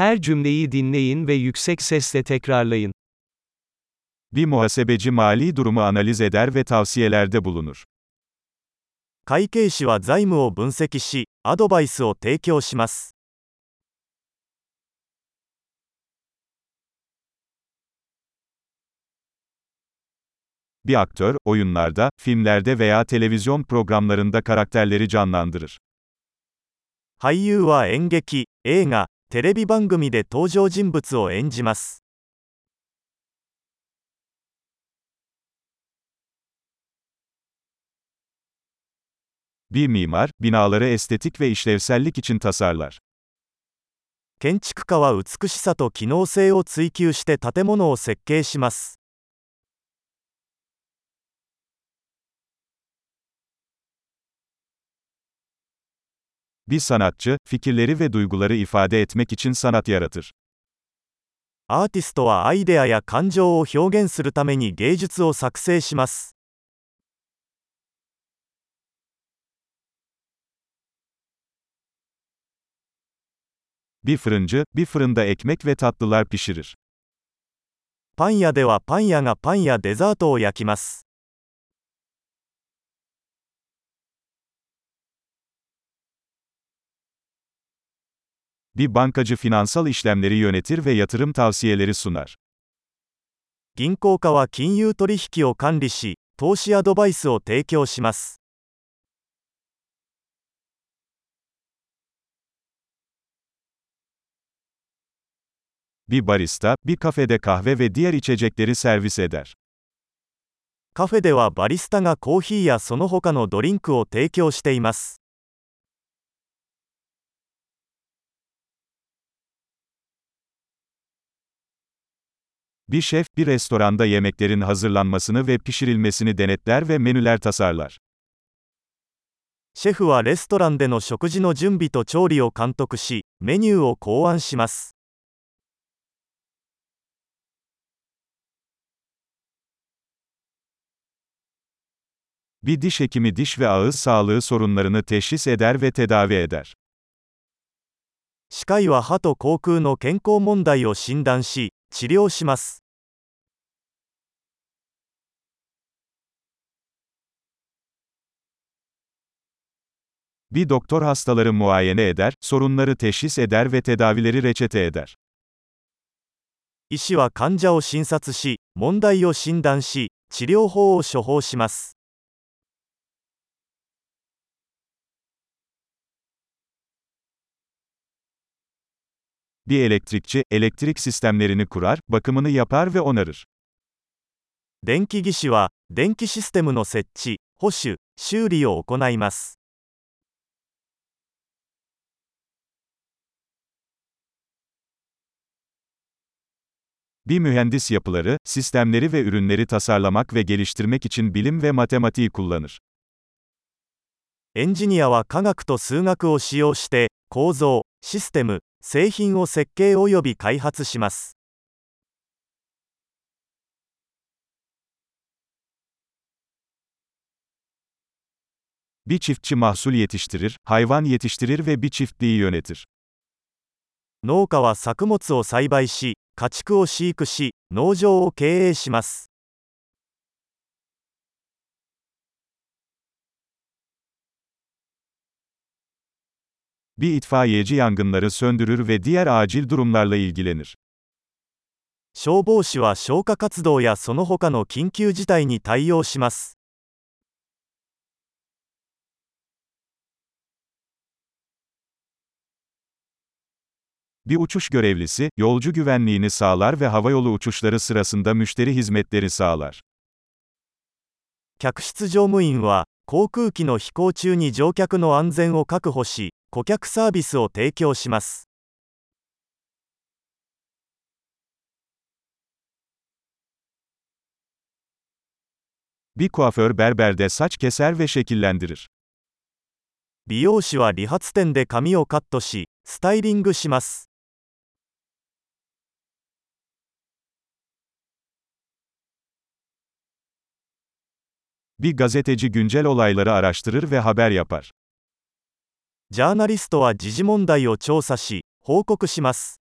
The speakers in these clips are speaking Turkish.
Her cümleyi dinleyin ve yüksek sesle tekrarlayın. Bir muhasebeci mali durumu analiz eder ve tavsiyelerde bulunur. 会計士は財務を分析し、アドバイスを提供します。 Bir aktör, oyunlarda, filmlerde veya televizyon programlarında karakterleri canlandırır. 俳優は演劇、映画、 テレビ番組で登場人物を演じます。Bir mimar, binaları estetik ve işlevsellik için tasarlar. 建築家は美しさと機能性を追求して建物を設計します。Bir sanatçı, fikirleri ve duyguları ifade etmek için sanat yaratır. アーティストはアイデアや感情を表現するために芸術を作成します。 Bir fırıncı, bir fırında ekmek ve tatlılar pişirir. パン屋ではパン屋がパンやデザートを焼きます。 Bir bankacı finansal işlemleri yönetir ve yatırım tavsiyeleri sunar. 銀行家は金融取引を管理し、投資アドバイスを提供します。 Bir barista, bir kafede kahve ve diğer içecekleri servis eder. カフェではバリスタがコーヒーやその他のドリンクを提供しています。 Bir şef, bir restoranda yemeklerin hazırlanmasını ve pişirilmesini denetler ve menüler tasarlar. シェフはレストランでの食事の準備と調理を監督し、メニューを考案します。 Bir diş hekimi diş ve ağız sağlığı sorunlarını teşhis eder ve tedavi eder. 歯科医は歯と口腔の健康問題を診断し、 治療します。Bir doktor hastaları muayene eder, sorunları teşhis eder ve tedavileri reçete eder. 医師は患者を診察し、問題を診断し、治療法を処方します。Bir elektrikçi, elektrik sistemlerini kurar, bakımını yapar ve onarır. 電気技師は、電気システムの設置、保守、修理を行います。 Bir mühendis yapıları, sistemleri ve ürünleri tasarlamak ve geliştirmek için bilim ve matematiği kullanır. エンジニアは科学と数学を使用して、構造、システム、 製品を設計及び開発します。Bir çiftçi mahsul yetiştirir, hayvan yetiştirir ve bir çiftliği yönetir. 農家は作物を栽培し、家畜を飼育し、農場を経営します。Bir itfaiyeci yangınları söndürür ve diğer acil durumlarla ilgilenir. 消防士は消火活動やその他の緊急事態に対応します。 Bir uçuş görevlisi, yolcu güvenliğini sağlar ve havayolu uçuşları sırasında müşteri hizmetleri sağlar. 客室乗務員は、航空機の飛行中に乗客の安全を確保し、 顧客サービスを提供します。 Bir kuaför berberde saç keser ve şekillendirir. 美容師は理髪店で髪をカットし、スタイリングします。 Bir gazeteci güncel olayları araştırır ve haber yapar. ジャーナリストは時事問題を調査し報告します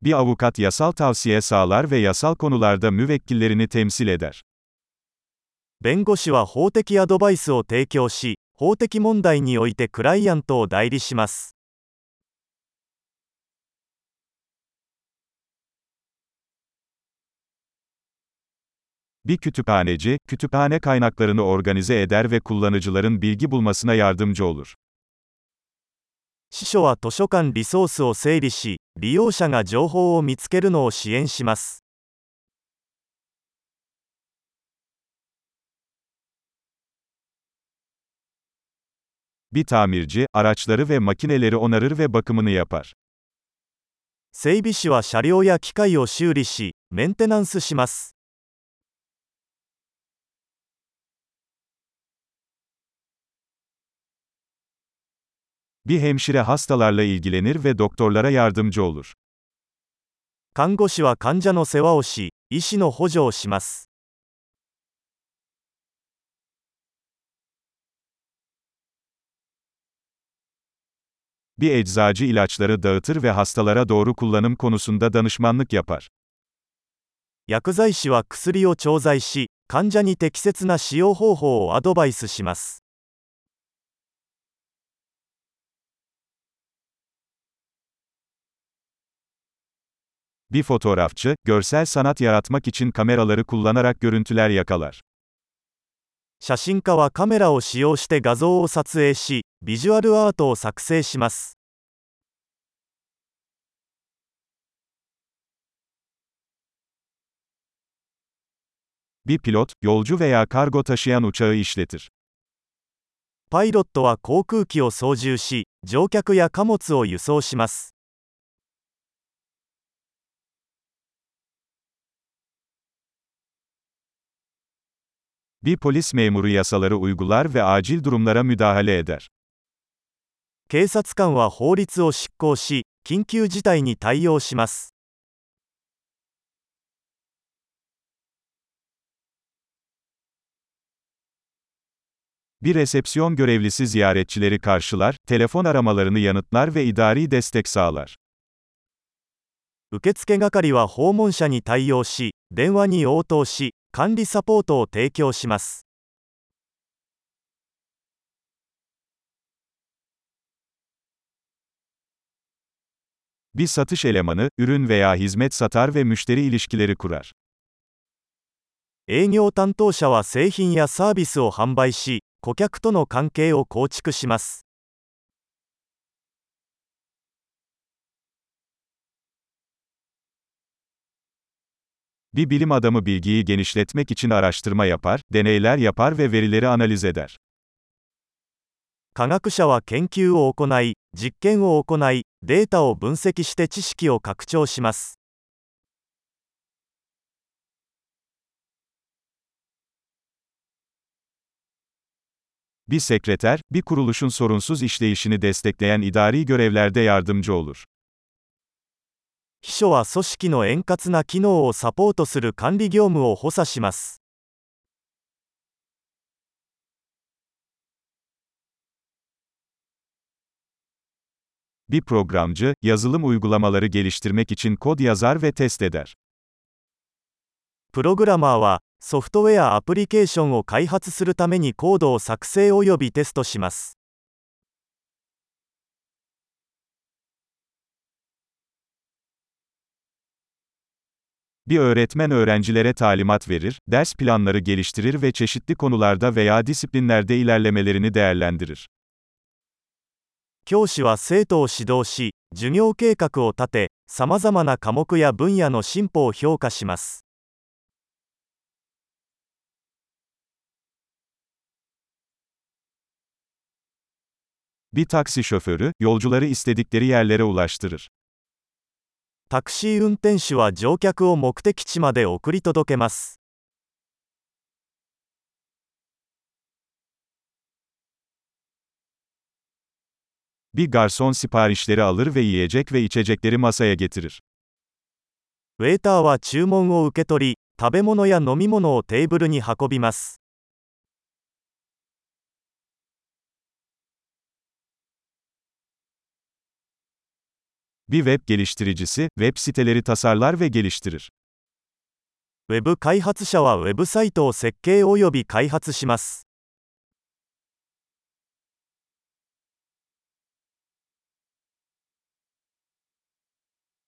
Bir avukat yasal tavsiye sağlar ve yasal konularda müvekkillerini temsil eder. 弁護士は法的アドバイスを提供し、法的問題においてクライアントを代理します。Bir kütüphaneci, kütüphane kaynaklarını organize eder ve kullanıcıların bilgi bulmasına yardımcı olur. 司書は図書館リソースを整理し、利用者が情報を見つけるのを支援します。 Bir tamirci, araçları ve makineleri onarır ve bakımını yapar. 整備士は車両や機械を修理し、メンテナンスします。 Bir hemşire hastalarla ilgilenir ve doktorlara yardımcı olur. 看護師は患者の世話をし、医師の補助をします。 Bir eczacı ilaçları dağıtır ve hastalara doğru kullanım konusunda danışmanlık yapar. 薬剤師は薬を調剤し、患者に適切な使用方法をアドバイスします。 Bir fotoğrafçı, görsel sanat yaratmak için kameraları kullanarak görüntüler yakalar. 写真家はカメラを使用して画像を撮影し、ビジュアルアートを作成します。 Bir pilot, yolcu veya kargo taşıyan uçağı işletir. パイロットは航空機を操縦し、乗客や貨物を輸送します。 Bir polis memuru yasaları uygular ve acil durumlara müdahale eder. 警察官は法律を執行し、緊急事態に対応します。 Bir resepsiyon görevlisi ziyaretçileri karşılar, telefon aramalarını yanıtlar ve idari destek sağlar. 受付係は訪問者に対応し、電話に応答し、 管理サポートを提供します。Bir satış elemanı, ürün veya hizmet satar ve müşteri ilişkileri kurar. 営業担当者は製品やサービスを販売し、顧客との関係を構築します。Bir bilim adamı bilgiyi genişletmek için araştırma yapar, deneyler yapar ve verileri analiz eder. 科学者は研究を行い、実験を行い、データを分析して知識を拡張します。 Bir sekreter, bir kuruluşun sorunsuz işleyişini destekleyen idari görevlerde yardımcı olur. 秘書は組織の円滑な機能をサポートする管理業務を補佐します。Bir programcı, yazılım uygulamaları geliştirmek için kod yazar ve test eder. プログラマーは、ソフトウェアアプリケーションを開発するためにコードを作成およびテストします。Bir öğretmen öğrencilere talimat verir, ders planları geliştirir ve çeşitli konularda veya disiplinlerde ilerlemelerini değerlendirir. 教師は生徒を指導し、授業計画を立て、さまざまな科目や分野の進歩を評価します。 Bir taksi şoförü, yolcuları istedikleri yerlere ulaştırır. タクシー運転手は乗客を目的地まで送り届けます。Bir garson siparişleri alır ve yiyecek ve içecekleri masaya getirir. ウェーターは注文を受け取り、食べ物や飲み物をテーブルに運びます。Bir web geliştiricisi, web siteleri tasarlar ve geliştirir. ウェブ開発者はウェブサイトを設計及び開発します。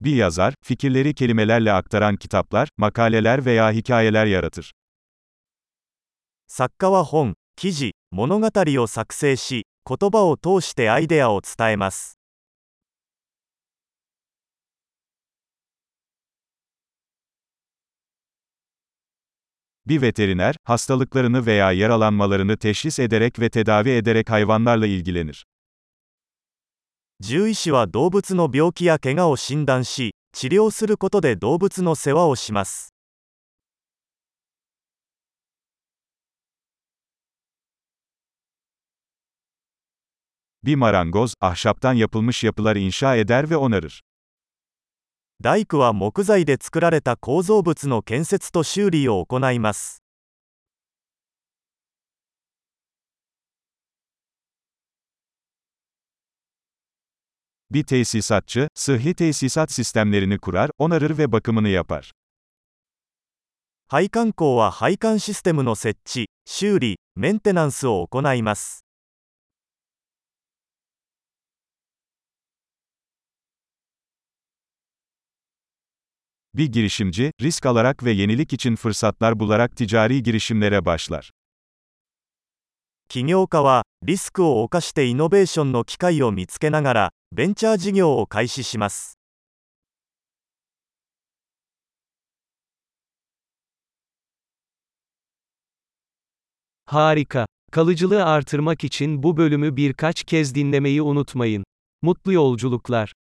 Bir yazar, fikirleri kelimelerle aktaran kitaplar, makaleler veya hikayeler yaratır. 作家は本、記事、物語を作成し、言葉を通してアイデアを伝えます。 Bir veteriner, hastalıklarını veya yaralanmalarını teşhis ederek ve tedavi ederek hayvanlarla ilgilenir. 獣医師は動物の病気や怪我を診断し、治療することで動物の世話をします。 Bir marangoz, ahşaptan yapılmış yapılar inşa eder ve onarır. 大工は木材で作られた構造物の建設と修理を行います。Bir tesisatçı, sıhhi tesisat sistemlerini kurar, onarır ve bakımını yapar. 配管工は配管システムの設置、修理、メンテナンスを行います。Bir girişimci, risk alarak ve yenilik için fırsatlar bularak ticari girişimlere başlar. 起業家は、リスクを冒してイノベーションの機会を見つけながら、ベンチャー事業を開始します。 Harika. Kalıcılığı artırmak için bu bölümü birkaç kez dinlemeyi unutmayın. Mutlu yolculuklar.